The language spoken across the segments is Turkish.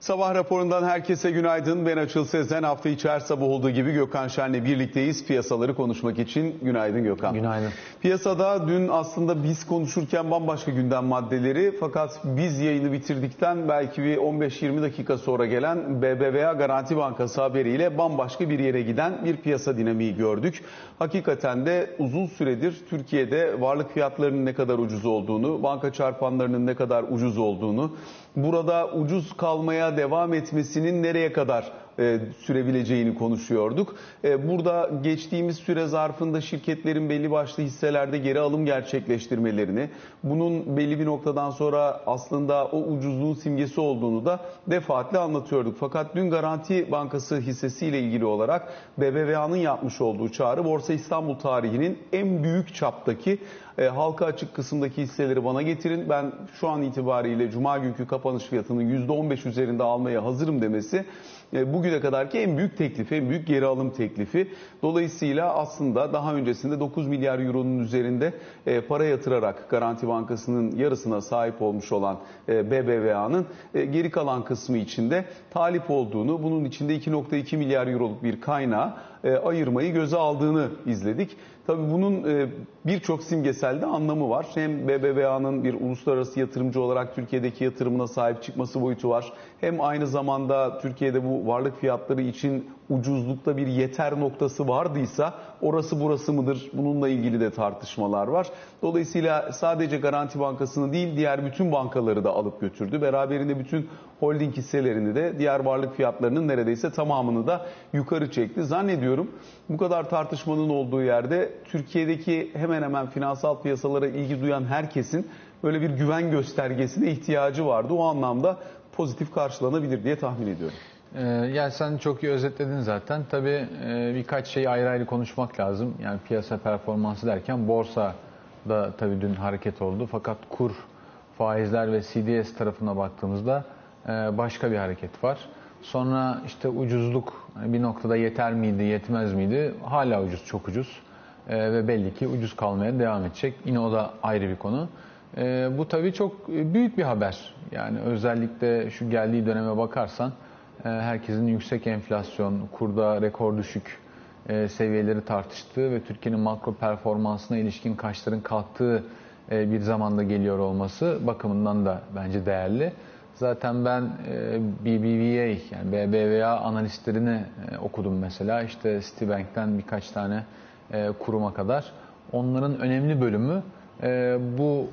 Sabah raporundan herkese günaydın. Ben Açıl Sezen. Hafta içi her sabah olduğu gibi Gökhan Şen'le birlikteyiz. Piyasaları konuşmak için. Günaydın Gökhan. Günaydın. Piyasada dün aslında biz konuşurken bambaşka gündem maddeleri fakat biz yayını bitirdikten belki bir 15-20 dakika sonra gelen BBVA Garanti Bankası haberiyle bambaşka bir yere giden bir piyasa dinamiği gördük. Hakikaten de uzun süredir Türkiye'de varlık fiyatlarının ne kadar ucuz olduğunu, banka çarpanlarının ne kadar ucuz olduğunu, burada ucuz kalmaya devam etmesinin nereye kadar e, sürebileceğini konuşuyorduk. E, burada geçtiğimiz süre zarfında şirketlerin belli başlı hisselerde geri alım gerçekleştirmelerini, bunun belli bir noktadan sonra aslında o ucuzluğun simgesi olduğunu da defaatle anlatıyorduk. Fakat dün Garanti Bankası hissesiyle ilgili olarak BBVA'nın yapmış olduğu çağrı Borsa İstanbul tarihinin en büyük çaptaki e, halka açık kısımdaki hisseleri bana getirin. Ben şu an itibariyle Cuma günkü kapanış fiyatının %15 üzerinde almaya hazırım demesi bugüne kadarki en büyük teklifi, en büyük geri alım teklifi. Dolayısıyla aslında daha öncesinde 9 milyar euronun üzerinde e, para yatırarak Garanti Bankası'nın yarısına sahip olmuş olan e, BBVA'nın geri kalan kısmı içinde talip olduğunu, bunun içinde 2.2 milyar euroluk bir kaynağı ayırmayı göze aldığını izledik. Tabii bunun birçok simgesel de anlamı var. Hem BBVA'nın bir uluslararası yatırımcı olarak Türkiye'deki yatırımına sahip çıkması boyutu var. Hem aynı zamanda Türkiye'de bu varlık fiyatları için ucuzlukta bir yeter noktası vardıysa orası burası mıdır? Bununla ilgili de tartışmalar var. Dolayısıyla sadece Garanti Bankası'nı değil diğer bütün bankaları da alıp götürdü. Beraberinde bütün holding hisselerini de diğer varlık fiyatlarının neredeyse tamamını da yukarı çekti. Zannediyorum bu kadar tartışmanın olduğu yerde Türkiye'deki hemen hemen finansal piyasalara ilgi duyan herkesin böyle bir güven göstergesine ihtiyacı vardı. O anlamda pozitif karşılanabilir diye tahmin ediyorum. Ee, yani sen çok iyi özetledin zaten. Tabii e, birkaç şeyi ayrı ayrı konuşmak lazım. Yani piyasa performansı derken borsa da tabii dün hareket oldu. Fakat kur, faizler ve CDS tarafına baktığımızda e, başka bir hareket var. Sonra işte ucuzluk hani bir noktada yeter miydi, yetmez miydi? Hala ucuz, çok ucuz. E, ve belli ki ucuz kalmaya devam edecek. Yine o da ayrı bir konu. Bu tabii çok büyük bir haber. Yani özellikle şu geldiği döneme bakarsan herkesin yüksek enflasyon, kurda rekor düşük e, seviyeleri tartıştığı ve Türkiye'nin makro performansına ilişkin kaçların kalktığı e, bir zamanda geliyor olması bakımından da bence değerli. Zaten ben BBVA yani BBVA analistlerini okudum mesela. İşte Citibank'ten birkaç tane kuruma kadar. Onların önemli bölümü bu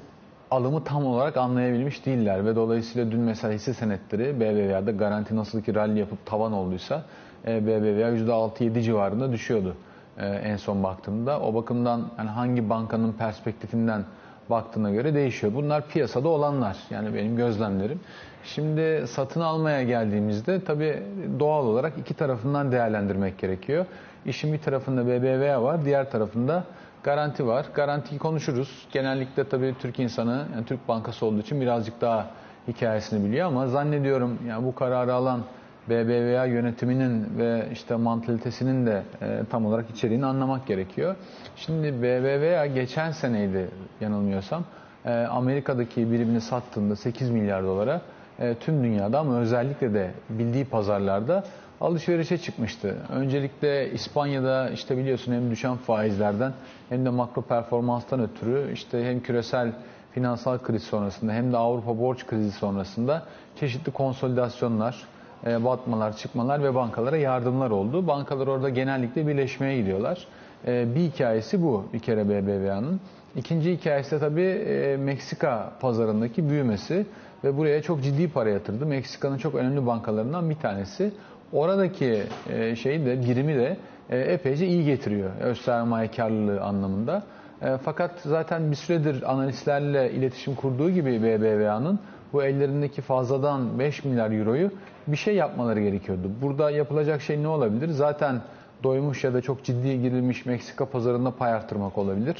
alımı tam olarak anlayabilmiş değiller ve dolayısıyla dün mesela hisse senetleri BBVA'da garanti nasıl ki rally yapıp tavan olduysa e, BBVA %6-7 civarında düşüyordu e, en son baktığımda. O bakımdan yani hangi bankanın perspektifinden baktığına göre değişiyor. Bunlar piyasada olanlar yani benim gözlemlerim. Şimdi satın almaya geldiğimizde tabii doğal olarak iki tarafından değerlendirmek gerekiyor. İşin bir tarafında BBVA var, diğer tarafında Garanti var. Garantiyi konuşuruz. Genellikle tabii Türk insanı, yani Türk Bankası olduğu için birazcık daha hikayesini biliyor ama zannediyorum yani bu kararı alan BBVA yönetiminin ve işte mantalitesinin de e, tam olarak içeriğini anlamak gerekiyor. Şimdi BBVA geçen seneydi yanılmıyorsam e, Amerika'daki birimini sattığında 8 milyar dolara e, tüm dünyada ama özellikle de bildiği pazarlarda alışverişe çıkmıştı. Öncelikle İspanya'da işte biliyorsun hem düşen faizlerden hem de makro performanstan ötürü işte hem küresel finansal kriz sonrasında hem de Avrupa borç krizi sonrasında çeşitli konsolidasyonlar, e, batmalar, çıkmalar ve bankalara yardımlar oldu. Bankalar orada genellikle birleşmeye gidiyorlar. E, bir hikayesi bu bir kere BBVA'nın. İkinci hikayesi de tabii e, Meksika pazarındaki büyümesi ve buraya çok ciddi para yatırdı. Meksika'nın çok önemli bankalarından bir tanesi oradaki e, şeyi de birimi de e, epeyce iyi getiriyor öz sermaye karlılığı anlamında. E, fakat zaten bir süredir analistlerle iletişim kurduğu gibi BBVA'nın bu ellerindeki fazladan 5 milyar euroyu bir şey yapmaları gerekiyordu. Burada yapılacak şey ne olabilir? Zaten doymuş ya da çok ciddi girilmiş Meksika pazarında pay arttırmak olabilir.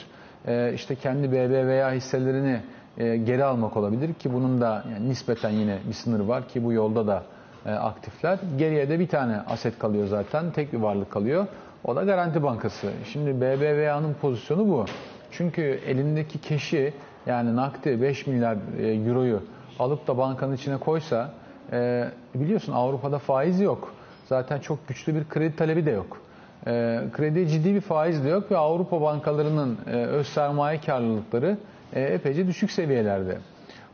İşte kendi BBVA hisselerini geri almak olabilir ki bunun da yani nispeten yine bir sınır var ki bu yolda da e, aktifler. Geriye de bir tane aset kalıyor zaten. Tek bir varlık kalıyor. O da Garanti Bankası. Şimdi BBVA'nın pozisyonu bu. Çünkü elindeki keşi yani nakdi 5 milyar e, euroyu alıp da bankanın içine koysa E, biliyorsun Avrupa'da faiz yok. Zaten çok güçlü bir kredi talebi de yok. E, krediye ciddi bir faiz de yok ve Avrupa bankalarının e, öz sermaye karlılıkları e, epeyce düşük seviyelerde.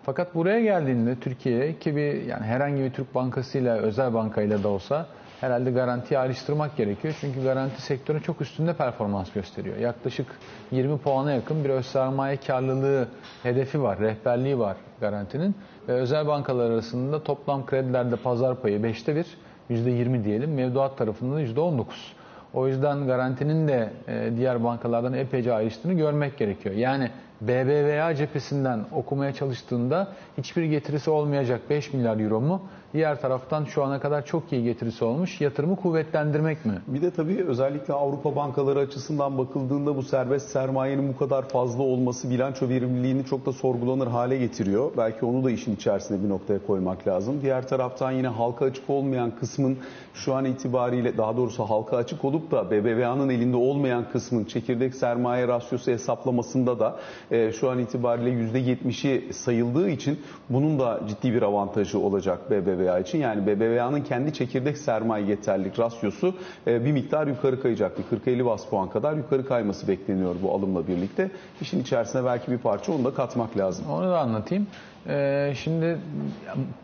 Fakat buraya geldiğinde Türkiye'ye ki bir yani herhangi bir Türk bankasıyla özel bankayla da olsa herhalde garantiyi ayrıştırmak gerekiyor. Çünkü garanti sektörün çok üstünde performans gösteriyor. Yaklaşık 20 puana yakın bir öz sermaye karlılığı hedefi var, rehberliği var garantinin. Ve özel bankalar arasında toplam kredilerde pazar payı 5'te 1, %20 diyelim. Mevduat tarafında da %19. O yüzden garantinin de e, diğer bankalardan epeyce ayrıştığını görmek gerekiyor. Yani BBVA cephesinden okumaya çalıştığında hiçbir getirisi olmayacak 5 milyar euro mu? Diğer taraftan şu ana kadar çok iyi getirisi olmuş yatırımı kuvvetlendirmek mi? Bir de tabii özellikle Avrupa bankaları açısından bakıldığında bu serbest sermayenin bu kadar fazla olması bilanço verimliliğini çok da sorgulanır hale getiriyor. Belki onu da işin içerisine bir noktaya koymak lazım. Diğer taraftan yine halka açık olmayan kısmın şu an itibariyle daha doğrusu halka açık olup da BBVA'nın elinde olmayan kısmın çekirdek sermaye rasyosu hesaplamasında da e, şu an itibariyle %70'i sayıldığı için bunun da ciddi bir avantajı olacak BBVA için. Yani BBVA'nın kendi çekirdek sermaye yeterlilik rasyosu e, bir miktar yukarı kayacaktı. 40-50 bas puan kadar yukarı kayması bekleniyor bu alımla birlikte. İşin içerisine belki bir parça onu da katmak lazım. Onu da anlatayım. Ee, şimdi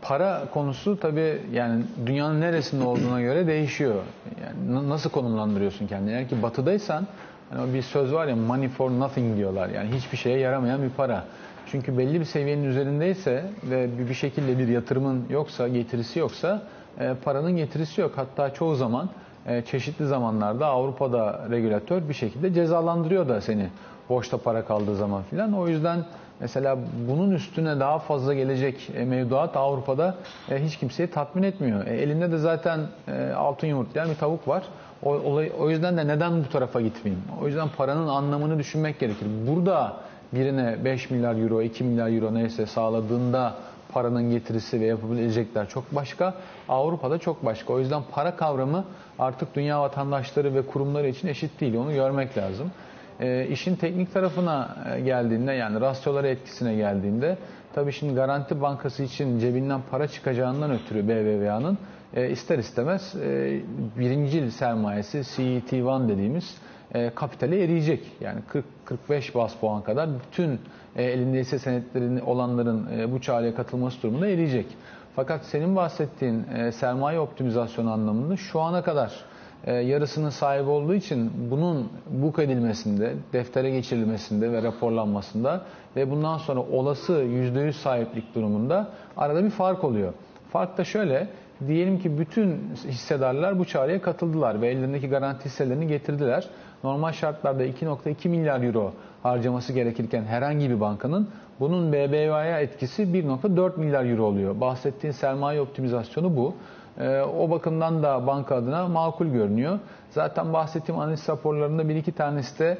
para konusu tabii yani dünyanın neresinde olduğuna göre değişiyor. Yani nasıl konumlandırıyorsun kendini? Eğer ki batıdaysan hani bir söz var ya money for nothing diyorlar. Yani hiçbir şeye yaramayan bir para. Çünkü belli bir seviyenin üzerindeyse ve bir şekilde bir yatırımın yoksa, getirisi yoksa e, paranın getirisi yok. Hatta çoğu zaman e, çeşitli zamanlarda Avrupa'da regülatör bir şekilde cezalandırıyor da seni boşta para kaldığı zaman filan. O yüzden mesela bunun üstüne daha fazla gelecek e, mevduat Avrupa'da hiç kimseyi tatmin etmiyor. elinde de zaten altın yumurtlayan bir tavuk var. O, o yüzden de neden bu tarafa gitmeyeyim? O yüzden paranın anlamını düşünmek gerekir. Burada birine 5 milyar euro, 2 milyar euro neyse sağladığında paranın getirisi ve yapabilecekler çok başka. Avrupa'da çok başka. O yüzden para kavramı artık dünya vatandaşları ve kurumları için eşit değil. Onu görmek lazım. E, işin teknik tarafına e, geldiğinde yani rasyolara etkisine geldiğinde tabii şimdi Garanti Bankası için cebinden para çıkacağından ötürü BBVA'nın e, ister istemez e, birincil sermayesi CET1 dediğimiz e, kapitale eriyecek. Yani 40-45 bas puan kadar bütün e, elinde hisse senetlerinin olanların e, bu çağrıya katılması durumunda eriyecek. Fakat senin bahsettiğin e, sermaye optimizasyonu anlamında şu ana kadar e, yarısının sahibi olduğu için bunun buk edilmesinde, deftere geçirilmesinde ve raporlanmasında ve bundan sonra olası %100 sahiplik durumunda arada bir fark oluyor. Fark da şöyle, diyelim ki bütün hissedarlar bu çağrıya katıldılar ve ellerindeki garanti hisselerini getirdiler normal şartlarda 2.2 milyar euro harcaması gerekirken herhangi bir bankanın bunun BBVA'ya etkisi 1.4 milyar euro oluyor. Bahsettiğin sermaye optimizasyonu bu. Ee, o bakımdan da banka adına makul görünüyor. Zaten bahsettiğim analiz raporlarında bir iki tanesi de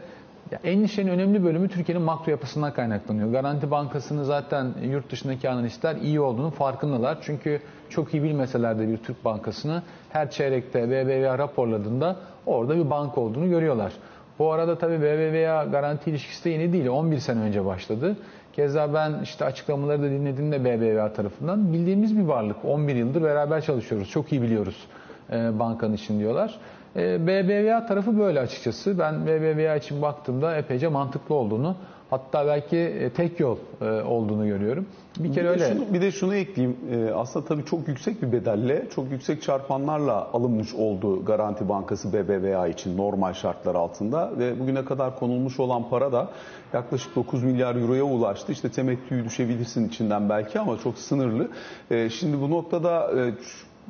ya endişenin önemli bölümü Türkiye'nin makro yapısından kaynaklanıyor. Garanti Bankası'nı zaten yurt dışındaki analistler iyi olduğunu farkındalar. Çünkü çok iyi bilmeseler de bir Türk bankasını her çeyrekte BBVA raporladığında orada bir banka olduğunu görüyorlar. Bu arada tabii BBVA garanti ilişkisi de yeni değil. 11 sene önce başladı. Keza ben işte açıklamaları da dinledim de BBVA tarafından. Bildiğimiz bir varlık. 11 yıldır beraber çalışıyoruz. Çok iyi biliyoruz e, bankanın için diyorlar. E, BBVA tarafı böyle açıkçası. Ben BBVA için baktığımda epeyce mantıklı olduğunu hatta belki e, tek yol e, olduğunu görüyorum. Bir kere bir öyle. Şunu, bir de şunu ekleyeyim. Aslında tabii çok yüksek bir bedelle, çok yüksek çarpanlarla alınmış oldu Garanti Bankası BBVA için normal şartlar altında ve bugüne kadar konulmuş olan para da yaklaşık 9 milyar euroya ulaştı. İşte temettüyü düşebilirsin içinden belki ama çok sınırlı. Şimdi bu noktada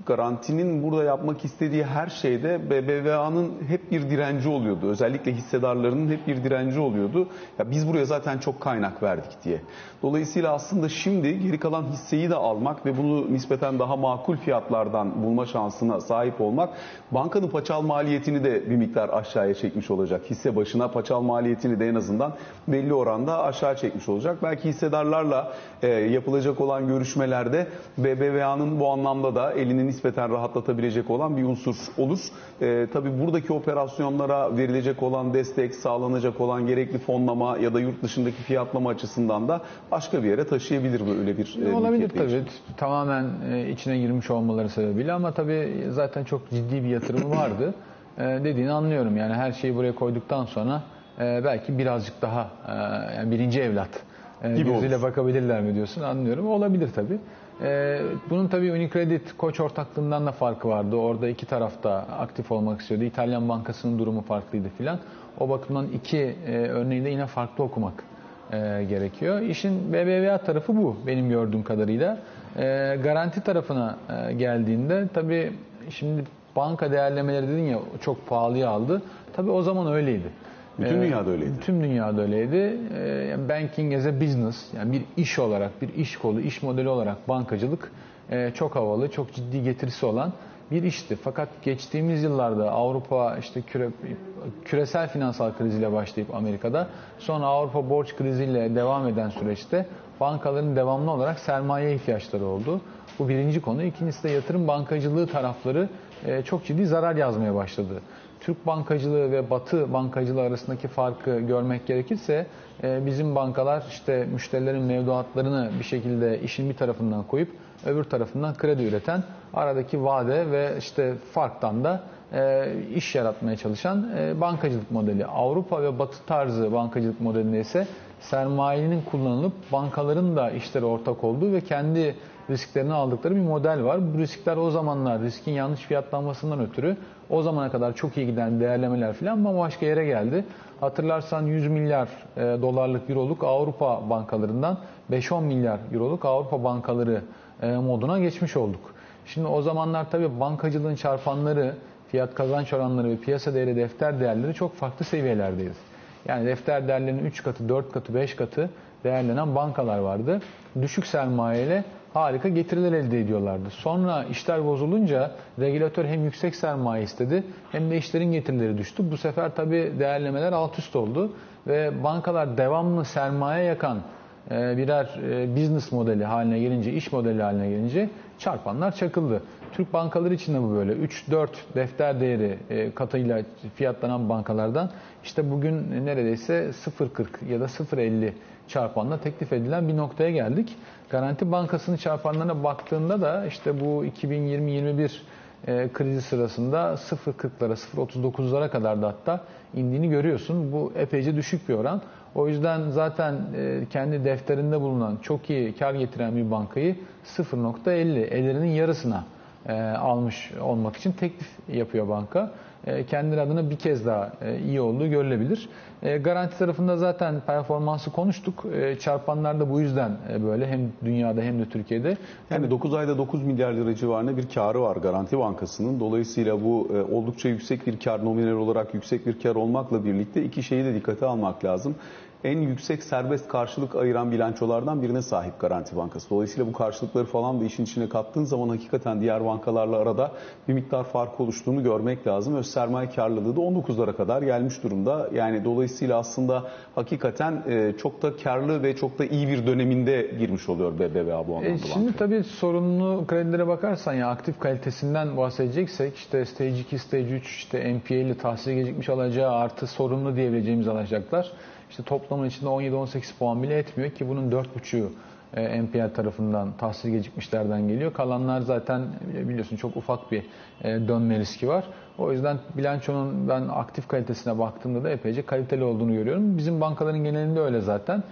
garantinin burada yapmak istediği her şeyde BBVA'nın hep bir direnci oluyordu. Özellikle hissedarlarının hep bir direnci oluyordu. Ya biz buraya zaten çok kaynak verdik diye. Dolayısıyla aslında şimdi geri kalan hisseyi de almak ve bunu nispeten daha makul fiyatlardan bulma şansına sahip olmak bankanın paçal maliyetini de bir miktar aşağıya çekmiş olacak. Hisse başına paçal maliyetini de en azından belli oranda aşağı çekmiş olacak. Belki hissedarlarla e, yapılacak olan görüşmelerde BBVA'nın bu anlamda da elini nispeten rahatlatabilecek olan bir unsur olur. E, tabii buradaki operasyonlara verilecek olan destek, sağlanacak olan gerekli fonlama ya da yurt dışındaki fiyatlama açısından da başka bir yere taşıyabilir böyle bir e, Olabilir mülkiyet tabii. değişimi. Tamamen e, içine girmiş olmaları sebebiyle ama tabii zaten çok ciddi bir yatırımı vardı. E, dediğini anlıyorum. Yani her şeyi buraya koyduktan sonra e, belki birazcık daha e, yani birinci evlat e, Gibi gözüyle olur. bakabilirler mi diyorsun anlıyorum. Olabilir tabii. E, bunun tabii Unicredit koç ortaklığından da farkı vardı. Orada iki tarafta aktif olmak istiyordu. İtalyan bankasının durumu farklıydı filan. O bakımdan iki e, örneği de yine farklı okumak e, gerekiyor. İşin BBVA tarafı bu benim gördüğüm kadarıyla. E, garanti tarafına e, geldiğinde tabii şimdi banka değerlemeleri dedin ya çok pahalıya aldı. Tabii o zaman öyleydi. Bütün E, dünyada öyleydi. Tüm dünyada öyleydi. E, banking as a business yani bir iş olarak, bir iş kolu, iş modeli olarak bankacılık e, çok havalı, çok ciddi getirisi olan bir işti. Fakat geçtiğimiz yıllarda Avrupa işte küre, küresel finansal kriziyle başlayıp Amerika'da sonra Avrupa borç kriziyle devam eden süreçte bankaların devamlı olarak sermaye ihtiyaçları oldu. Bu birinci konu. İkincisi de yatırım bankacılığı tarafları e, çok ciddi zarar yazmaya başladı. Türk bankacılığı ve Batı bankacılığı arasındaki farkı görmek gerekirse e, bizim bankalar işte müşterilerin mevduatlarını bir şekilde işin bir tarafından koyup öbür tarafından kredi üreten aradaki vade ve işte farktan da e, iş yaratmaya çalışan e, bankacılık modeli. Avrupa ve Batı tarzı bankacılık modelinde ise sermayenin kullanılıp bankaların da işlere ortak olduğu ve kendi risklerini aldıkları bir model var. Bu riskler o zamanlar riskin yanlış fiyatlanmasından ötürü o zamana kadar çok iyi giden değerlemeler falan bambaşka yere geldi. Hatırlarsan 100 milyar e, dolarlık, euroluk Avrupa bankalarından 5-10 milyar euroluk Avrupa bankaları e, moduna geçmiş olduk. Şimdi o zamanlar tabii bankacılığın çarpanları, fiyat kazanç oranları ve piyasa değeri defter değerleri çok farklı seviyelerdeydi. Yani defter değerlerinin 3 katı, 4 katı, 5 katı değerlenen bankalar vardı. Düşük sermayeyle harika getiriler elde ediyorlardı. Sonra işler bozulunca regülatör hem yüksek sermaye istedi hem de işlerin getirileri düştü. Bu sefer tabii değerlemeler alt üst oldu ve bankalar devamlı sermaye yakan e, birer e, business modeli haline gelince, iş modeli haline gelince çarpanlar çakıldı. Türk bankaları için de bu böyle. 3-4 defter değeri e, katıyla fiyatlanan bankalardan işte bugün neredeyse 0.40 ya da 0.50 çarpanla teklif edilen bir noktaya geldik. Garanti Bankası'nın çarpanlarına baktığında da işte bu 2020-21 e, krizi sırasında 0.40'lara 0.39'lara kadar da hatta indiğini görüyorsun. Bu epeyce düşük bir oran. O yüzden zaten e, kendi defterinde bulunan çok iyi kar getiren bir bankayı 0.50 ellerinin yarısına e, almış olmak için teklif yapıyor banka. E, kendileri adına bir kez daha e, iyi olduğu görülebilir. E, garanti tarafında zaten performansı konuştuk. Çarpanlar da bu yüzden böyle hem dünyada hem de Türkiye'de. Yani 9 ayda 9 milyar lira civarında bir karı var Garanti Bankası'nın. Dolayısıyla bu oldukça yüksek bir kar, nominal olarak yüksek bir kar olmakla birlikte iki şeyi de dikkate almak lazım. En yüksek serbest karşılık ayıran bilançolardan birine sahip Garanti Bankası. Dolayısıyla bu karşılıkları falan da işin içine kattığın zaman hakikaten diğer bankalarla arada bir miktar fark oluştuğunu görmek lazım. Öz sermaye karlılığı da 19'lara kadar gelmiş durumda. Yani dolayısıyla aslında hakikaten e, çok da karlı ve çok da iyi bir döneminde girmiş oluyor BBVA bu anlamda. E, şimdi banka. tabii sorunlu kredilere bakarsan ya aktif kalitesinden bahsedeceksek işte stage 2, stage 3 işte NPL'li tahsil gecikmiş alacağı artı sorunlu diyebileceğimiz alacaklar. İşte toplamın içinde 17-18 puan bile etmiyor ki bunun 4,5'u e, NPL tarafından tahsil gecikmişlerden geliyor. Kalanlar zaten e, biliyorsun çok ufak bir e, dönme riski var. O yüzden bilançonun ben aktif kalitesine baktığımda da epeyce kaliteli olduğunu görüyorum. Bizim bankaların genelinde öyle zaten.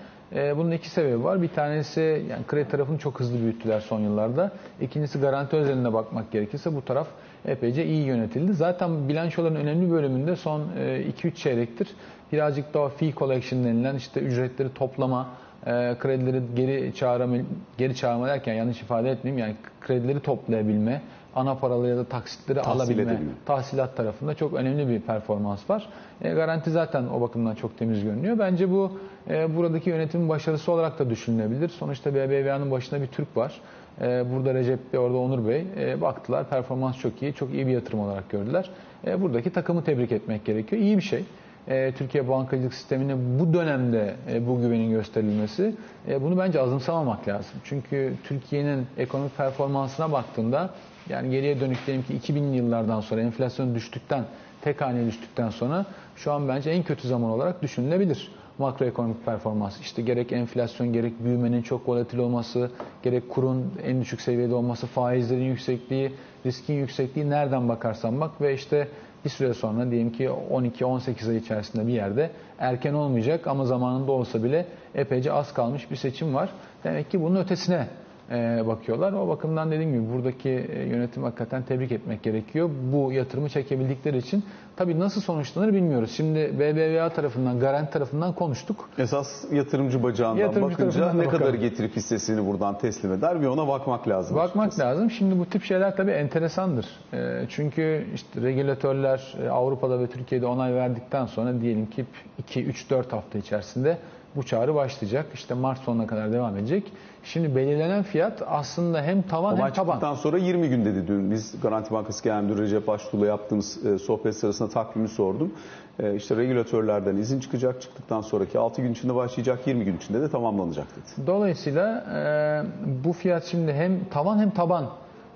Bunun iki sebebi var. Bir tanesi yani kredi tarafını çok hızlı büyüttüler son yıllarda. İkincisi garanti özeline bakmak gerekirse bu taraf epeyce iyi yönetildi. Zaten bilançoların önemli bölümünde son 2-3 çeyrektir birazcık daha fee collection denilen işte ücretleri toplama, e, kredileri geri çağırma, geri çağırma derken yanlış ifade etmeyeyim yani kredileri toplayabilme, ana paralı ya da taksitleri Tahsil alabilme, edebilme. tahsilat tarafında çok önemli bir performans var. E, garanti zaten o bakımdan çok temiz görünüyor. Bence bu e, buradaki yönetimin başarısı olarak da düşünülebilir. Sonuçta BBVA'nın başında bir Türk var. E, burada Recep Bey, orada Onur Bey. E, baktılar performans çok iyi, çok iyi bir yatırım olarak gördüler. E, buradaki takımı tebrik etmek gerekiyor. İyi bir şey. e, Türkiye bankacılık sistemine bu dönemde bu güvenin gösterilmesi bunu bence azımsamamak lazım. Çünkü Türkiye'nin ekonomik performansına baktığında yani geriye dönük diyelim ki 2000'li yıllardan sonra enflasyon düştükten, tek haneye düştükten sonra şu an bence en kötü zaman olarak düşünülebilir makroekonomik performans. İşte gerek enflasyon, gerek büyümenin çok volatil olması, gerek kurun en düşük seviyede olması, faizlerin yüksekliği, riskin yüksekliği nereden bakarsan bak ve işte bir süre sonra diyelim ki 12-18 ay içerisinde bir yerde erken olmayacak ama zamanında olsa bile epeyce az kalmış bir seçim var. Demek ki bunun ötesine bakıyorlar. O bakımdan dediğim gibi buradaki e, yönetim hakikaten tebrik etmek gerekiyor. Bu yatırımı çekebildikleri için tabii nasıl sonuçlanır bilmiyoruz. Şimdi BBVA tarafından, Garanti tarafından konuştuk. Esas yatırımcı bacağından Yatırımcı bakınca ne kadar bakalım. getirip hissesini buradan teslim eder bir ona bakmak lazım. Bakmak açıkçası. lazım. Şimdi bu tip şeyler tabii enteresandır. E, çünkü işte regülatörler e, Avrupa'da ve Türkiye'de onay verdikten sonra diyelim ki 2-3-4 hafta içerisinde bu çağrı başlayacak. İşte Mart sonuna kadar devam edecek. Şimdi belirlenen fiyat aslında hem tavan Olay hem taban. çıktıktan sonra 20 gün dedi dün. Biz Garanti Bankası Genel Müdürü Recep Baştuğ'la yaptığımız e, sohbet sırasında takvimi sordum. E, işte regülatörlerden izin çıkacak. Çıktıktan sonraki 6 gün içinde başlayacak, 20 gün içinde de tamamlanacak dedi. Dolayısıyla e, bu fiyat şimdi hem tavan hem taban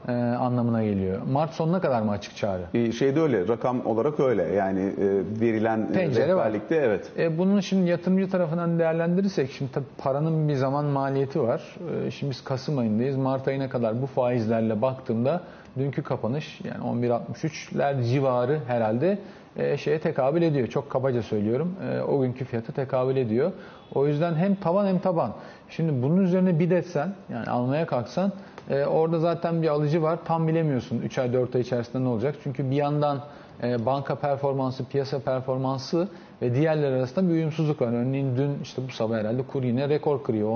e, anlamına geliyor. Mart sonuna kadar mı açık çağrı? E, şeyde öyle, rakam olarak öyle. Yani e, verilen Pencere var. rehberlikte evet. E, bunun şimdi yatırımcı tarafından değerlendirirsek şimdi tabii paranın bir zaman maliyeti var. E, şimdi biz Kasım ayındayız. Mart ayına kadar bu faizlerle baktığımda dünkü kapanış yani 11.63'ler civarı herhalde e, şeye tekabül ediyor. Çok kabaca söylüyorum. E, o günkü fiyatı tekabül ediyor. O yüzden hem tavan hem taban. Şimdi bunun üzerine bir detsen yani almaya kalksan e, orada zaten bir alıcı var. Tam bilemiyorsun 3 ay 4 ay içerisinde ne olacak. Çünkü bir yandan e, banka performansı, piyasa performansı ve diğerleri arasında bir uyumsuzluk var. Örneğin dün işte bu sabah herhalde kur yine rekor kırıyor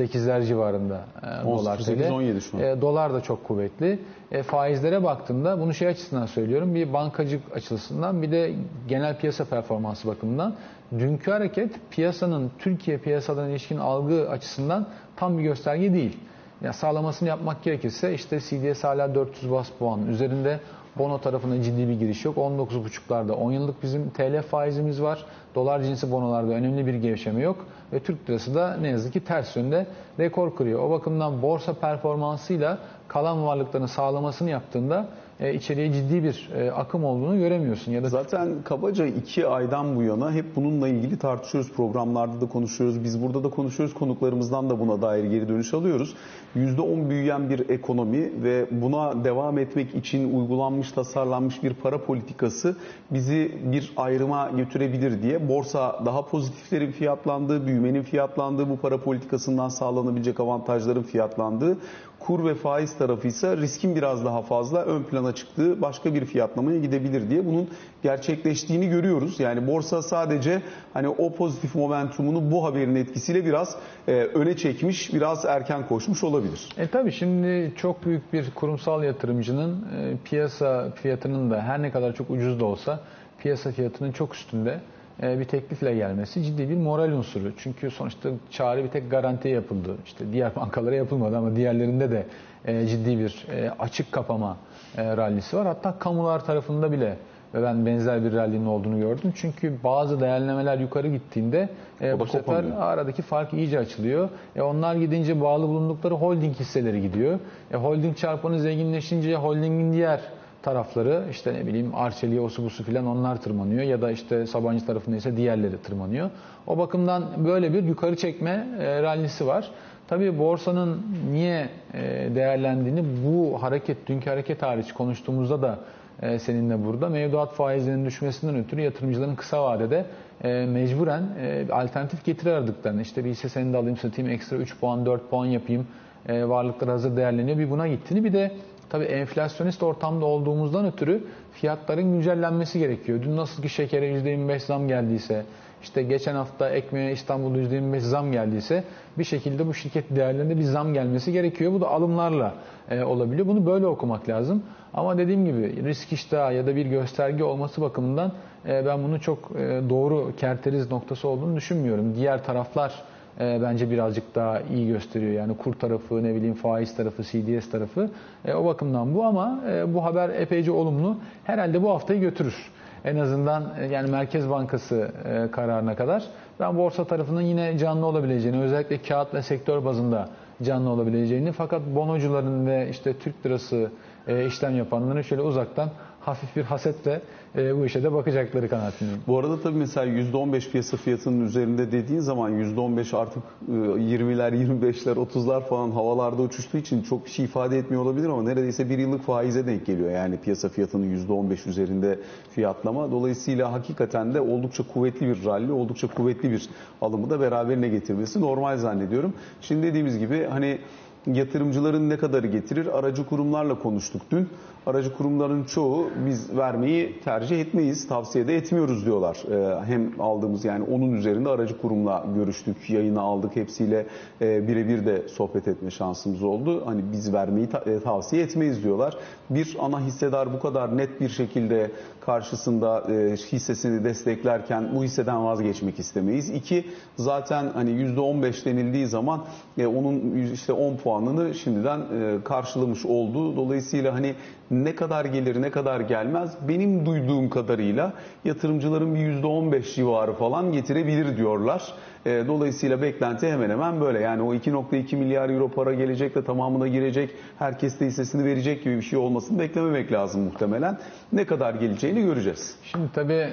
10.08'ler civarında e, dolar 18, TL. 17 şu an. E, dolar da çok kuvvetli. E, faizlere baktığımda bunu şey açısından söylüyorum. Bir bankacılık açısından bir de genel piyasa performansı bakımından dünkü hareket piyasanın Türkiye piyasadan ilişkin algı açısından tam bir gösterge değil. Ya sağlamasını yapmak gerekirse işte CDS hala 400 bas puan üzerinde. Bono tarafına ciddi bir giriş yok. 19.5'larda 10 yıllık bizim TL faizimiz var. Dolar cinsi bonolarda önemli bir gevşeme yok. Ve Türk lirası da ne yazık ki ters yönde rekor kırıyor. O bakımdan borsa performansıyla kalan varlıkların sağlamasını yaptığında e, içeriye ciddi bir e, akım olduğunu göremiyorsun. Ya da Zaten kabaca iki aydan bu yana hep bununla ilgili tartışıyoruz. Programlarda da konuşuyoruz. Biz burada da konuşuyoruz. Konuklarımızdan da buna dair geri dönüş alıyoruz. %10 büyüyen bir ekonomi ve buna devam etmek için uygulanmış, tasarlanmış bir para politikası bizi bir ayrıma götürebilir diye borsa daha pozitiflerin fiyatlandığı, büyümenin fiyatlandığı, bu para politikasından sağlanabilecek avantajların fiyatlandığı, kur ve faiz tarafı ise riskin biraz daha fazla ön plana çıktığı başka bir fiyatlamaya gidebilir diye bunun gerçekleştiğini görüyoruz. Yani borsa sadece hani o pozitif momentumunu bu haberin etkisiyle biraz e, öne çekmiş, biraz erken koşmuş olabilir. E tabii şimdi çok büyük bir kurumsal yatırımcının e, piyasa fiyatının da her ne kadar çok ucuz da olsa piyasa fiyatının çok üstünde bir teklifle gelmesi ciddi bir moral unsuru. Çünkü sonuçta çağrı bir tek garantiye yapıldı. İşte diğer bankalara yapılmadı ama diğerlerinde de e, ciddi bir e, açık kapama e, rallisi var. Hatta kamular tarafında bile ve ben benzer bir rallinin olduğunu gördüm. Çünkü bazı değerlemeler yukarı gittiğinde e, bu sefer kopamıyor. aradaki fark iyice açılıyor. E onlar gidince bağlı bulundukları holding hisseleri gidiyor. E holding çarpanı zenginleşince holdingin diğer tarafları işte ne bileyim Arçelik'e osu filan onlar tırmanıyor ya da işte Sabancı tarafında ise diğerleri tırmanıyor. O bakımdan böyle bir yukarı çekme e, rallisi var. Tabii borsanın niye e, değerlendiğini bu hareket, dünkü hareket hariç konuştuğumuzda da e, seninle burada mevduat faizlerinin düşmesinden ötürü yatırımcıların kısa vadede e, mecburen e, alternatif getiri aradıklarını işte bir hisse senedi alayım satayım ekstra 3 puan 4 puan yapayım e, varlıklar hazır değerleniyor bir buna gittiğini bir de tabii enflasyonist ortamda olduğumuzdan ötürü fiyatların güncellenmesi gerekiyor. Dün nasıl ki şekere %25 zam geldiyse işte geçen hafta ekmeğe İstanbul'da %25 zam geldiyse bir şekilde bu şirket değerlerinde bir zam gelmesi gerekiyor. Bu da alımlarla e, olabiliyor. Bunu böyle okumak lazım. Ama dediğim gibi risk iştahı ya da bir gösterge olması bakımından e, ben bunu çok e, doğru kerteriz noktası olduğunu düşünmüyorum. Diğer taraflar e, bence birazcık daha iyi gösteriyor. Yani kur tarafı, ne bileyim faiz tarafı, CDS tarafı. E, o bakımdan bu ama e, bu haber epeyce olumlu. Herhalde bu haftayı götürür. en azından e, yani Merkez Bankası e, kararına kadar ben borsa tarafının yine canlı olabileceğini özellikle kağıt ve sektör bazında canlı olabileceğini fakat bonocuların ve işte Türk lirası e, işlem yapanların şöyle uzaktan hafif bir hasetle e, bu işe de bakacakları kanaatindeyim. Bu arada tabii mesela %15 piyasa fiyatının üzerinde dediğin zaman %15 artık e, 20'ler, 25'ler, 30'lar falan havalarda uçuştuğu için çok bir şey ifade etmiyor olabilir ama neredeyse bir yıllık faize denk geliyor. Yani piyasa fiyatının %15 üzerinde fiyatlama. Dolayısıyla hakikaten de oldukça kuvvetli bir rally, oldukça kuvvetli bir alımı da beraberine getirmesi normal zannediyorum. Şimdi dediğimiz gibi hani yatırımcıların ne kadarı getirir? Aracı kurumlarla konuştuk dün. Aracı kurumların çoğu biz vermeyi tercih etmeyiz, tavsiye de etmiyoruz diyorlar. Ee, hem aldığımız yani onun üzerinde aracı kurumla görüştük, yayını aldık. Hepsiyle e, birebir de sohbet etme şansımız oldu. Hani biz vermeyi e, tavsiye etmeyiz diyorlar. Bir ana hissedar bu kadar net bir şekilde karşısında e, hissesini desteklerken bu hisseden vazgeçmek istemeyiz. İki, zaten hani %15 denildiği zaman e, onun işte 10 puanını şimdiden e, karşılamış oldu. Dolayısıyla hani ne kadar gelir ne kadar gelmez benim duyduğum kadarıyla yatırımcıların bir %15 civarı falan getirebilir diyorlar. E, Dolayısıyla beklenti hemen hemen böyle. Yani o 2.2 milyar euro para gelecek de tamamına girecek, herkes de hissesini verecek gibi bir şey olmasını beklememek lazım muhtemelen. Ne kadar geleceğini göreceğiz. Şimdi tabii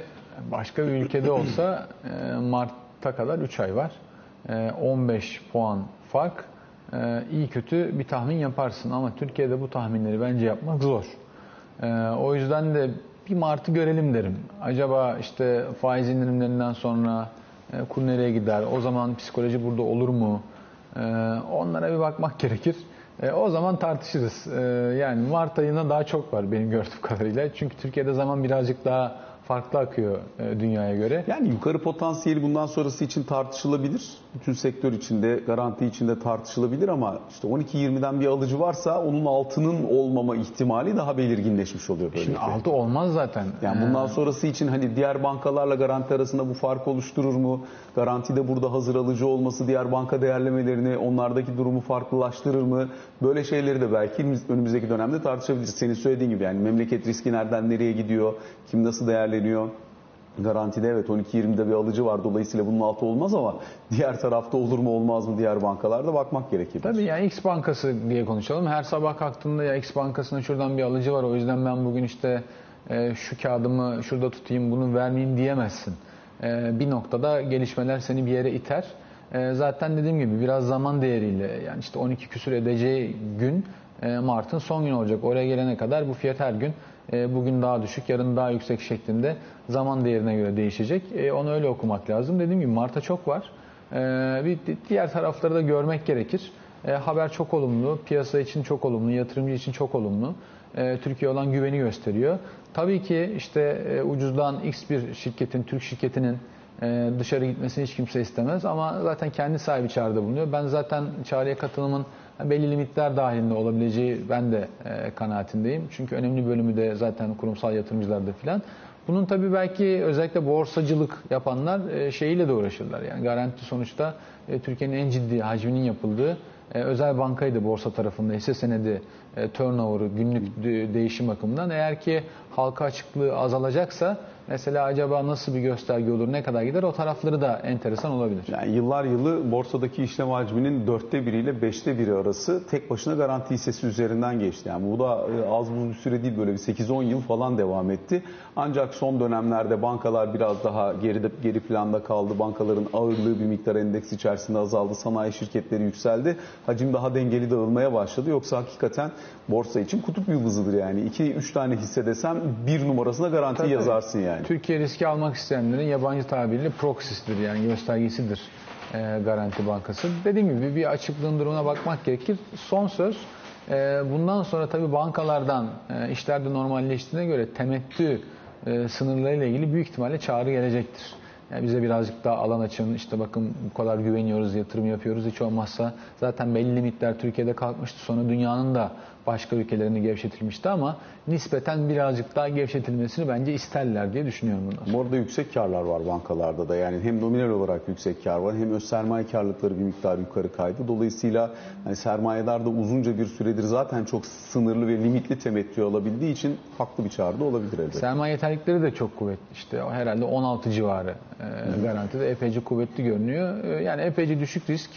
başka bir ülkede olsa e, Mart'a kadar 3 ay var. E, 15 puan fark. E, iyi kötü bir tahmin yaparsın ama Türkiye'de bu tahminleri bence yapmak zor. E, o yüzden de bir Mart'ı görelim derim. Acaba işte faiz indirimlerinden sonra e, kur nereye gider? O zaman psikoloji burada olur mu? E, onlara bir bakmak gerekir. E, o zaman tartışırız. Yani Mart ayında daha çok var benim gördüğüm kadarıyla. Çünkü Türkiye'de zaman birazcık daha farklı akıyor e, dünyaya göre. Yani yukarı potansiyeli bundan sonrası için tartışılabilir. Bütün sektör içinde, garanti içinde tartışılabilir ama işte 12-20'den bir alıcı varsa onun altının olmama ihtimali daha belirginleşmiş oluyor Şimdi böylelikle. altı olmaz zaten. Yani bundan sonrası için hani diğer bankalarla garanti arasında bu fark oluşturur mu? Garantide burada hazır alıcı olması diğer banka değerlemelerini onlardaki durumu farklılaştırır mı? Böyle şeyleri de belki önümüzdeki dönemde tartışabiliriz. Senin söylediğin gibi yani memleket riski nereden nereye gidiyor? Kim nasıl değerleniyor? Garantide evet 12-20'de bir alıcı var. Dolayısıyla bunun altı olmaz ama diğer tarafta olur mu olmaz mı diğer bankalarda bakmak gerekir. Tabii ya X bankası diye konuşalım. Her sabah kalktığında ya X bankasına şuradan bir alıcı var. O yüzden ben bugün işte e, şu kağıdımı şurada tutayım bunu vermeyeyim diyemezsin. E, bir noktada gelişmeler seni bir yere iter. E, zaten dediğim gibi biraz zaman değeriyle yani işte 12 küsür edeceği gün e, Mart'ın son günü olacak. Oraya gelene kadar bu fiyat her gün bugün daha düşük, yarın daha yüksek şeklinde zaman değerine göre değişecek. E, onu öyle okumak lazım. Dediğim gibi Mart'a çok var. Ee, bir diğer tarafları da görmek gerekir. Haber çok olumlu, piyasa için çok olumlu, yatırımcı için çok olumlu. Türkiye olan güveni gösteriyor. Tabii ki işte e, ucuzdan X bir şirketin, Türk şirketinin e, dışarı gitmesini hiç kimse istemez ama zaten kendi sahibi çağrıda bulunuyor. Ben zaten çağrıya katılımın belli limitler dahilinde olabileceği ben de e, kanaatindeyim. Çünkü önemli bölümü de zaten kurumsal yatırımcılarda filan. Bunun tabii belki özellikle borsacılık yapanlar e, şeyiyle de uğraşırlar. Yani garanti sonuçta e, Türkiye'nin en ciddi hacminin yapıldığı e, özel bankaydı borsa tarafında hisse senedi e, turnover'ı günlük de- değişim bakımından. Eğer ki halka açıklığı azalacaksa mesela acaba nasıl bir gösterge olur, ne kadar gider o tarafları da enteresan olabilir. Yani yıllar yılı borsadaki işlem hacminin dörtte biriyle beşte biri arası tek başına garanti hissesi üzerinden geçti. Yani bu da e, az buz bir süre değil böyle bir 8-10 yıl falan devam etti. Ancak son dönemlerde bankalar biraz daha geride geri planda kaldı. Bankaların ağırlığı bir miktar endeks içerisinde azaldı. Sanayi şirketleri yükseldi. Hacim daha dengeli dağılmaya başladı. Yoksa hakikaten borsa için kutup yıldızıdır yani. 2-3 tane hisse desem bir numarasına garanti Tabii. yazarsın yani. Türkiye riski almak isteyenlerin yabancı tabiriyle proxy'sidir yani göstergesidir e, Garanti Bankası. Dediğim gibi bir açıklığın durumuna bakmak gerekir. Son söz e, bundan sonra tabii bankalardan e, işler de normalleştiğine göre temettü e, sınırlarıyla ilgili büyük ihtimalle çağrı gelecektir. Yani bize birazcık daha alan açın, işte bakın bu kadar güveniyoruz, yatırım yapıyoruz. Hiç olmazsa zaten belli limitler Türkiye'de kalkmıştı. Sonra dünyanın da başka ülkelerini gevşetilmişti ama nispeten birazcık daha gevşetilmesini bence isterler diye düşünüyorum sonra. Bu arada yüksek karlar var bankalarda da. Yani hem nominal olarak yüksek kar var hem öz sermaye karlılıkları bir miktar yukarı kaydı. Dolayısıyla hani sermayedar da uzunca bir süredir zaten çok sınırlı ve limitli temettü alabildiği için haklı bir çağrı olabilir elbette. Sermaye yeterlikleri de çok kuvvetli. İşte herhalde 16 civarı e, garantide epeyce kuvvetli görünüyor. E, yani epeyce düşük risk,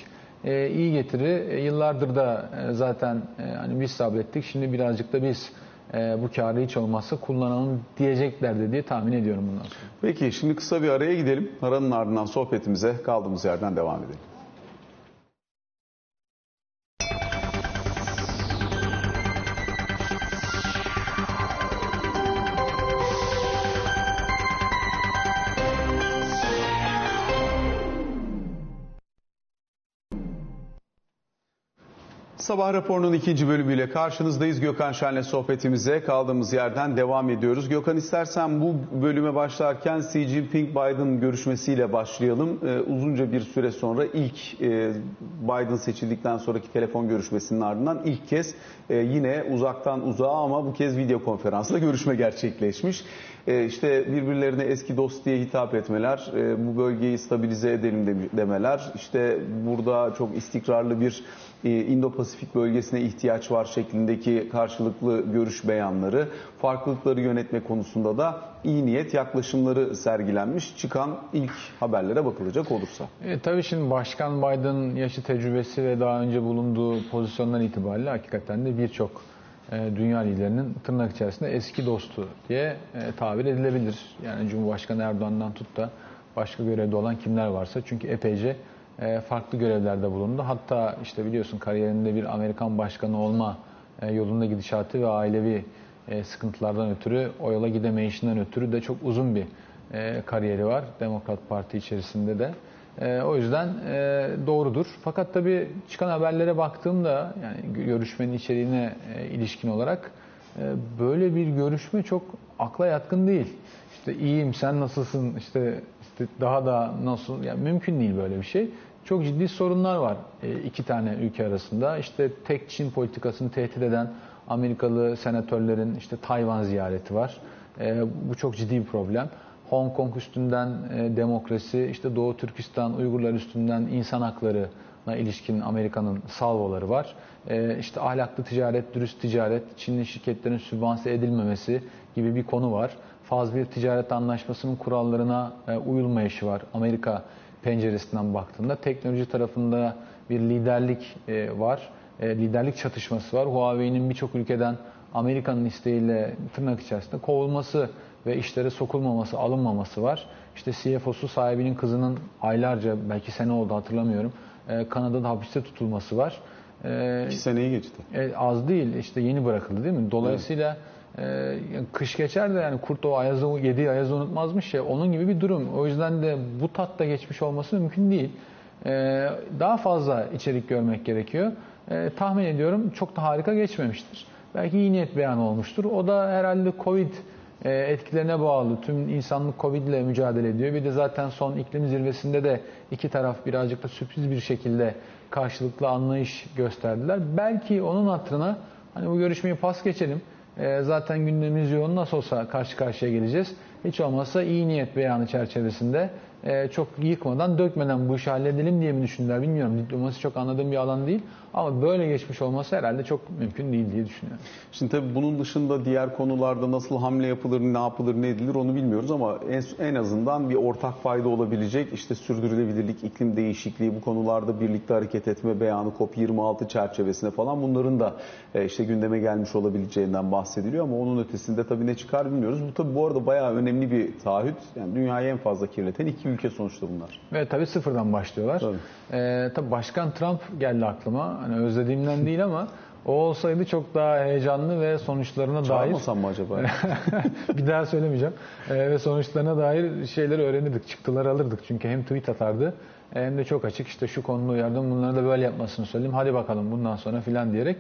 e, iyi getiri. E, yıllardır da e, zaten e, hani biz sabrettik. Şimdi birazcık da biz bu karı hiç olmazsa kullanalım diyeceklerdi diye tahmin ediyorum bundan sonra. Peki şimdi kısa bir araya gidelim. Aranın ardından sohbetimize kaldığımız yerden devam edelim. Sabah raporunun ikinci bölümüyle karşınızdayız. Gökhan Şen'le sohbetimize kaldığımız yerden devam ediyoruz. Gökhan istersen bu bölüme başlarken Xi Jinping Biden görüşmesiyle başlayalım. Ee, uzunca bir süre sonra ilk e, Biden seçildikten sonraki telefon görüşmesinin ardından ilk kez e, yine uzaktan uzağa ama bu kez video konferansla görüşme gerçekleşmiş. E, işte birbirlerine eski dost diye hitap etmeler, e, bu bölgeyi stabilize edelim demeler, işte burada çok istikrarlı bir e, Indo-Pasifik bölgesine ihtiyaç var şeklindeki karşılıklı görüş beyanları, farklılıkları yönetme konusunda da iyi niyet yaklaşımları sergilenmiş. Çıkan ilk haberlere bakılacak olursa. E, tabii şimdi Başkan Biden yaşı tecrübesi ve daha önce bulunduğu pozisyondan itibariyle hakikaten de birçok dünya liderinin tırnak içerisinde eski dostu diye e, tabir edilebilir. Yani Cumhurbaşkanı Erdoğan'dan tut da başka görevde olan kimler varsa çünkü epeyce e, farklı görevlerde bulundu. Hatta işte biliyorsun kariyerinde bir Amerikan başkanı olma yolunda gidişatı ve ailevi sıkıntılardan ötürü o yola gidemeyişinden ötürü de çok uzun bir kariyeri var Demokrat Parti içerisinde de. E, o yüzden e, doğrudur. Fakat tabii çıkan haberlere baktığımda yani görüşmenin içeriğine e, ilişkin olarak e, böyle bir görüşme çok akla yatkın değil. İşte iyiyim sen nasılsın işte, işte daha da nasıl yani mümkün değil böyle bir şey. Çok ciddi sorunlar var e, iki tane ülke arasında. İşte tek Çin politikasını tehdit eden Amerikalı senatörlerin işte Tayvan ziyareti var. E, bu çok ciddi bir problem. Hong Kong üstünden e, demokrasi, işte Doğu Türkistan, Uygurlar üstünden insan haklarına ilişkin Amerika'nın salvoları var. E, işte ahlaklı ticaret, dürüst ticaret, Çinli şirketlerin sübvanse edilmemesi gibi bir konu var. Faz bir ticaret anlaşmasının kurallarına e, uyulmayışı var Amerika penceresinden baktığında. Teknoloji tarafında bir liderlik e, var. E, liderlik çatışması var. Huawei'nin birçok ülkeden Amerika'nın isteğiyle tırnak içerisinde kovulması ve işlere sokulmaması, alınmaması var. İşte CFO'su sahibinin kızının aylarca, belki sene oldu hatırlamıyorum, e, Kanada'da hapiste tutulması var. E, İki seneyi geçti. E, az değil, işte yeni bırakıldı değil mi? Dolayısıyla evet. e, kış geçer de yani kurt o ayazı, yediği ayazı unutmazmış ya, onun gibi bir durum. O yüzden de bu tatta geçmiş olması mümkün değil. E, daha fazla içerik görmek gerekiyor. E, tahmin ediyorum çok da harika geçmemiştir. Belki iyi niyet beyanı olmuştur. O da herhalde Covid etkilerine bağlı. Tüm insanlık Covid ile mücadele ediyor. Bir de zaten son iklim zirvesinde de iki taraf birazcık da sürpriz bir şekilde karşılıklı anlayış gösterdiler. Belki onun hatırına hani bu görüşmeyi pas geçelim. E, zaten gündemimiz yoğun nasıl olsa karşı karşıya geleceğiz. Hiç olmazsa iyi niyet beyanı çerçevesinde e, çok yıkmadan, dökmeden bu işi halledelim diye mi düşündüler bilmiyorum. Diplomasi çok anladığım bir alan değil. Ama böyle geçmiş olması herhalde çok mümkün değil diye düşünüyorum. Şimdi tabii bunun dışında diğer konularda nasıl hamle yapılır, ne yapılır, ne edilir onu bilmiyoruz ama en, en azından bir ortak fayda olabilecek işte sürdürülebilirlik, iklim değişikliği bu konularda birlikte hareket etme beyanı COP26 çerçevesine falan bunların da e, işte gündeme gelmiş olabileceğinden bahsediliyor ama onun ötesinde tabii ne çıkar bilmiyoruz. Bu tabii bu arada bayağı önemli bir taahhüt. Yani dünyayı en fazla kirleten iki ülke sonuçta bunlar. Ve tabii sıfırdan başlıyorlar. Tabii. Ee, tabii Başkan Trump geldi aklıma. Hani özlediğimden değil ama o olsaydı çok daha heyecanlı ve sonuçlarına dair... Çağırmasam mı acaba? bir daha söylemeyeceğim. Ee, ve sonuçlarına dair şeyleri öğrenirdik, çıktıları alırdık. Çünkü hem tweet atardı hem de çok açık işte şu konuda uyardım bunları da böyle yapmasını söyledim. Hadi bakalım bundan sonra filan diyerek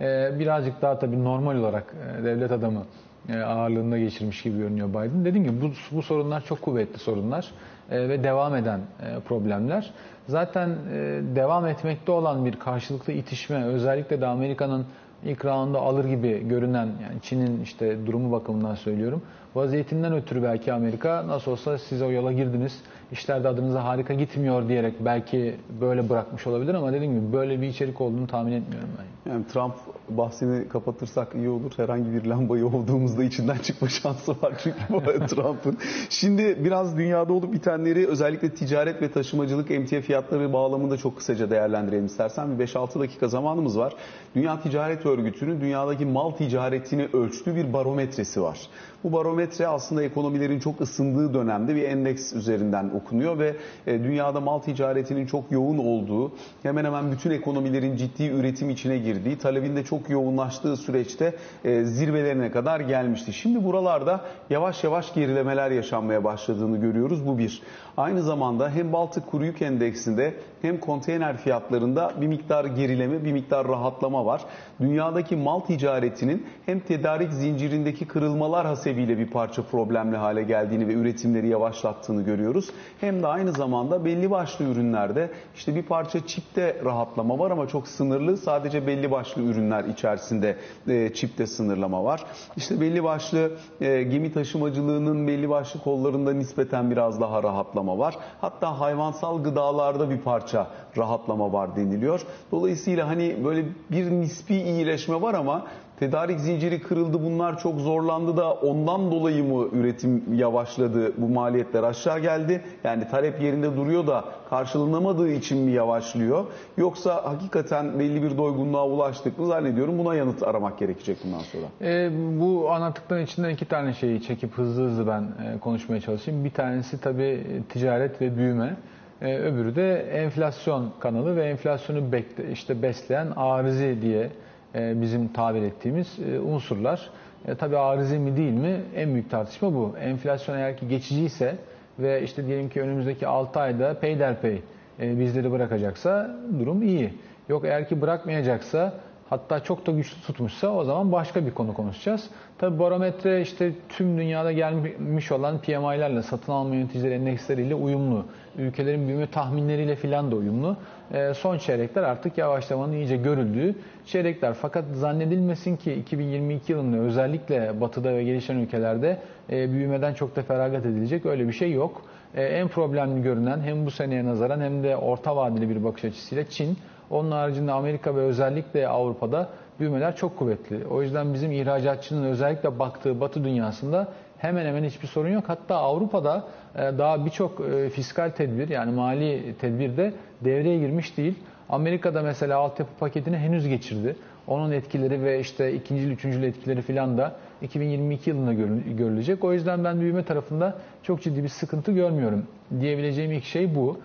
e, birazcık daha tabii normal olarak e, devlet adamı e, ağırlığında geçirmiş gibi görünüyor Biden. Dediğim gibi bu, bu sorunlar çok kuvvetli sorunlar. e, ve devam eden e, problemler. Zaten e, devam etmekte olan bir karşılıklı itişme özellikle de Amerika'nın ilk roundda alır gibi görünen yani Çin'in işte durumu bakımından söylüyorum. Vaziyetinden ötürü belki Amerika nasıl olsa siz o yola girdiniz. İşler de adınıza harika gitmiyor diyerek belki böyle bırakmış olabilir ama dediğim gibi böyle bir içerik olduğunu tahmin etmiyorum ben. Yani Trump bahsini kapatırsak iyi olur. Herhangi bir lambayı olduğumuzda içinden çıkma şansı var çünkü bu Trump'ın. Şimdi biraz dünyada olup bitenleri özellikle ticaret ve taşımacılık emtia fiyatları bağlamında çok kısaca değerlendirelim istersen. Bir 5-6 dakika zamanımız var. Dünya Ticaret Örgütü'nün dünyadaki mal ticaretini ölçtüğü bir barometresi var. Bu barometre aslında ekonomilerin çok ısındığı dönemde bir endeks üzerinden okunuyor ve e, dünyada mal ticaretinin çok yoğun olduğu, hemen hemen bütün ekonomilerin ciddi üretim içine girdiği, talebin de çok yoğunlaştığı süreçte e, zirvelerine kadar gelmişti. Şimdi buralarda yavaş yavaş gerilemeler yaşanmaya başladığını görüyoruz. Bu bir. Aynı zamanda hem Baltık Kuru Yük Endeksinde hem konteyner fiyatlarında bir miktar gerileme, bir miktar rahatlama var. Dünyadaki mal ticaretinin hem tedarik zincirindeki kırılmalar hasebiyle bir parça problemli hale geldiğini ve üretimleri yavaşlattığını görüyoruz. Hem de aynı zamanda belli başlı ürünlerde işte bir parça çipte rahatlama var ama çok sınırlı. Sadece belli başlı ürünler içerisinde e, çipte sınırlama var. İşte belli başlı e, gemi taşımacılığının belli başlı kollarında nispeten biraz daha rahatlama var. Hatta hayvansal gıdalarda bir parça rahatlama var deniliyor. Dolayısıyla hani böyle bir nispi iyileşme var ama tedarik zinciri kırıldı bunlar çok zorlandı da ondan dolayı mı üretim yavaşladı bu maliyetler aşağı geldi? Yani talep yerinde duruyor da karşılanamadığı için mi yavaşlıyor? Yoksa hakikaten belli bir doygunluğa ulaştık mı zannediyorum buna yanıt aramak gerekecek bundan sonra. E, bu anlattıkların içinden iki tane şeyi çekip hızlı hızlı ben e, konuşmaya çalışayım. Bir tanesi tabii ticaret ve büyüme. E, öbürü de enflasyon kanalı ve enflasyonu bekle, işte besleyen arizi diye bizim tabir ettiğimiz e, unsurlar. E, tabii arizi mi değil mi en büyük tartışma bu. Enflasyon eğer ki geçiciyse ve işte diyelim ki önümüzdeki 6 ayda peyderpey e, bizleri bırakacaksa durum iyi. Yok eğer ki bırakmayacaksa hatta çok da güçlü tutmuşsa o zaman başka bir konu konuşacağız. Tabi barometre işte tüm dünyada gelmiş olan PMI'lerle satın alma yöneticileri endeksleriyle uyumlu. Ülkelerin büyüme tahminleriyle filan da uyumlu. E, son çeyrekler artık yavaşlamanın iyice görüldüğü çeyrekler. Fakat zannedilmesin ki 2022 yılında özellikle batıda ve gelişen ülkelerde e, büyümeden çok da feragat edilecek öyle bir şey yok. E, en problemli görünen hem bu seneye nazaran hem de orta vadeli bir bakış açısıyla Çin. Onun haricinde Amerika ve özellikle Avrupa'da büyümeler çok kuvvetli. O yüzden bizim ihracatçının özellikle baktığı Batı dünyasında hemen hemen hiçbir sorun yok. Hatta Avrupa'da daha birçok fiskal tedbir yani mali tedbir de devreye girmiş değil. Amerika'da mesela altyapı paketini henüz geçirdi. Onun etkileri ve işte ikinci, üçüncü etkileri filan da 2022 yılında görülecek. O yüzden ben büyüme tarafında çok ciddi bir sıkıntı görmüyorum. Diyebileceğim ilk şey bu.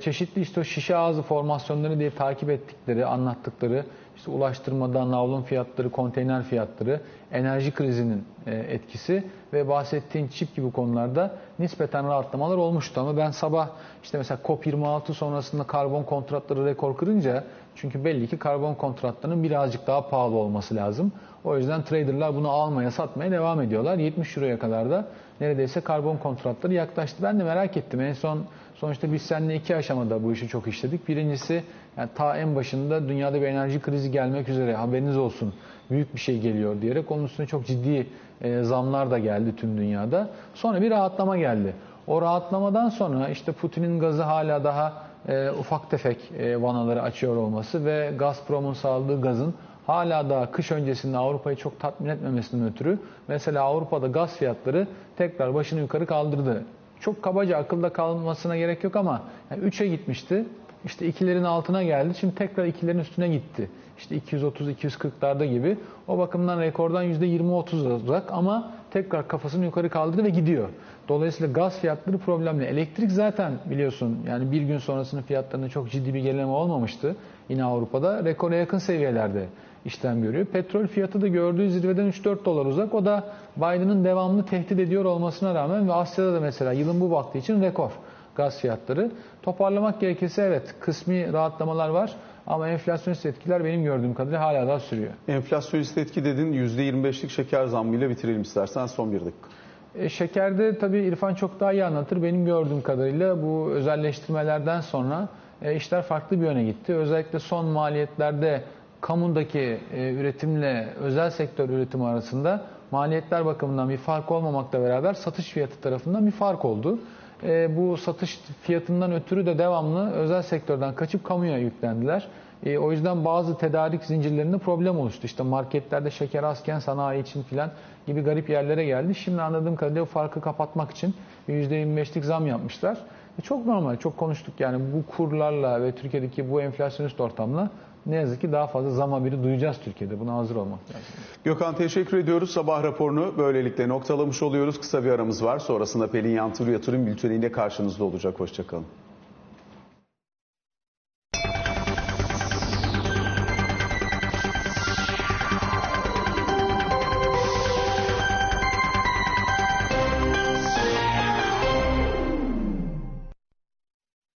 Çeşitli işte o şişe ağzı formasyonları diye takip ettikleri, anlattıkları işte ulaştırmada navlun fiyatları, konteyner fiyatları, enerji krizinin etkisi ve bahsettiğin çip gibi konularda nispeten rahatlamalar olmuştu. Ama ben sabah işte mesela COP26 sonrasında karbon kontratları rekor kırınca çünkü belli ki karbon kontratlarının birazcık daha pahalı olması lazım. O yüzden traderlar bunu almaya satmaya devam ediyorlar. 70 euroya kadar da neredeyse karbon kontratları yaklaştı. Ben de merak ettim. En son sonuçta biz seninle iki aşamada bu işi çok işledik. Birincisi yani ta en başında dünyada bir enerji krizi gelmek üzere haberiniz olsun büyük bir şey geliyor diyerek onun üstüne çok ciddi e, zamlar da geldi tüm dünyada. Sonra bir rahatlama geldi. O rahatlamadan sonra işte Putin'in gazı hala daha e, ufak tefek e, vanaları açıyor olması ve Gazprom'un sağladığı gazın hala daha kış öncesinde Avrupa'yı çok tatmin etmemesinden ötürü mesela Avrupa'da gaz fiyatları tekrar başını yukarı kaldırdı. Çok kabaca akılda kalmasına gerek yok ama yani 3'e gitmişti. İşte ikilerin altına geldi. Şimdi tekrar ikilerin üstüne gitti. İşte 230-240'larda gibi. O bakımdan rekordan %20-30 uzak ama tekrar kafasını yukarı kaldırdı ve gidiyor. Dolayısıyla gaz fiyatları problemli. Elektrik zaten biliyorsun yani bir gün sonrasının fiyatlarında çok ciddi bir gerileme olmamıştı. Yine Avrupa'da rekora yakın seviyelerde işlem görüyor. Petrol fiyatı da gördüğü zirveden 3-4 dolar uzak. O da Biden'ın devamlı tehdit ediyor olmasına rağmen ve Asya'da da mesela yılın bu vakti için rekor gaz fiyatları. Toparlamak gerekirse evet kısmi rahatlamalar var. Ama enflasyonist etkiler benim gördüğüm kadarıyla hala daha sürüyor. Enflasyonist etki dedin %25'lik şeker zammıyla bitirelim istersen son bir dakika. E, şekerde tabii İrfan çok daha iyi anlatır. Benim gördüğüm kadarıyla bu özelleştirmelerden sonra e, işler farklı bir yöne gitti. Özellikle son maliyetlerde kamundaki e, üretimle özel sektör üretimi arasında maliyetler bakımından bir fark olmamakla beraber satış fiyatı tarafından bir fark oldu. E, bu satış fiyatından ötürü de devamlı özel sektörden kaçıp kamuya yüklendiler. E, o yüzden bazı tedarik zincirlerinde problem oluştu. İşte marketlerde şeker azken sanayi için filan gibi garip yerlere geldi. Şimdi anladığım kadarıyla bu farkı kapatmak için %25'lik zam yapmışlar. E, çok normal, çok konuştuk yani bu kurlarla ve Türkiye'deki bu enflasyonist ortamla ne yazık ki daha fazla zam haberi duyacağız Türkiye'de. Buna hazır olmak lazım. Gökhan teşekkür ediyoruz. Sabah raporunu böylelikle noktalamış oluyoruz. Kısa bir aramız var. Sonrasında Pelin Yantılı Yatırım Bülteni'yle karşınızda olacak. Hoşçakalın.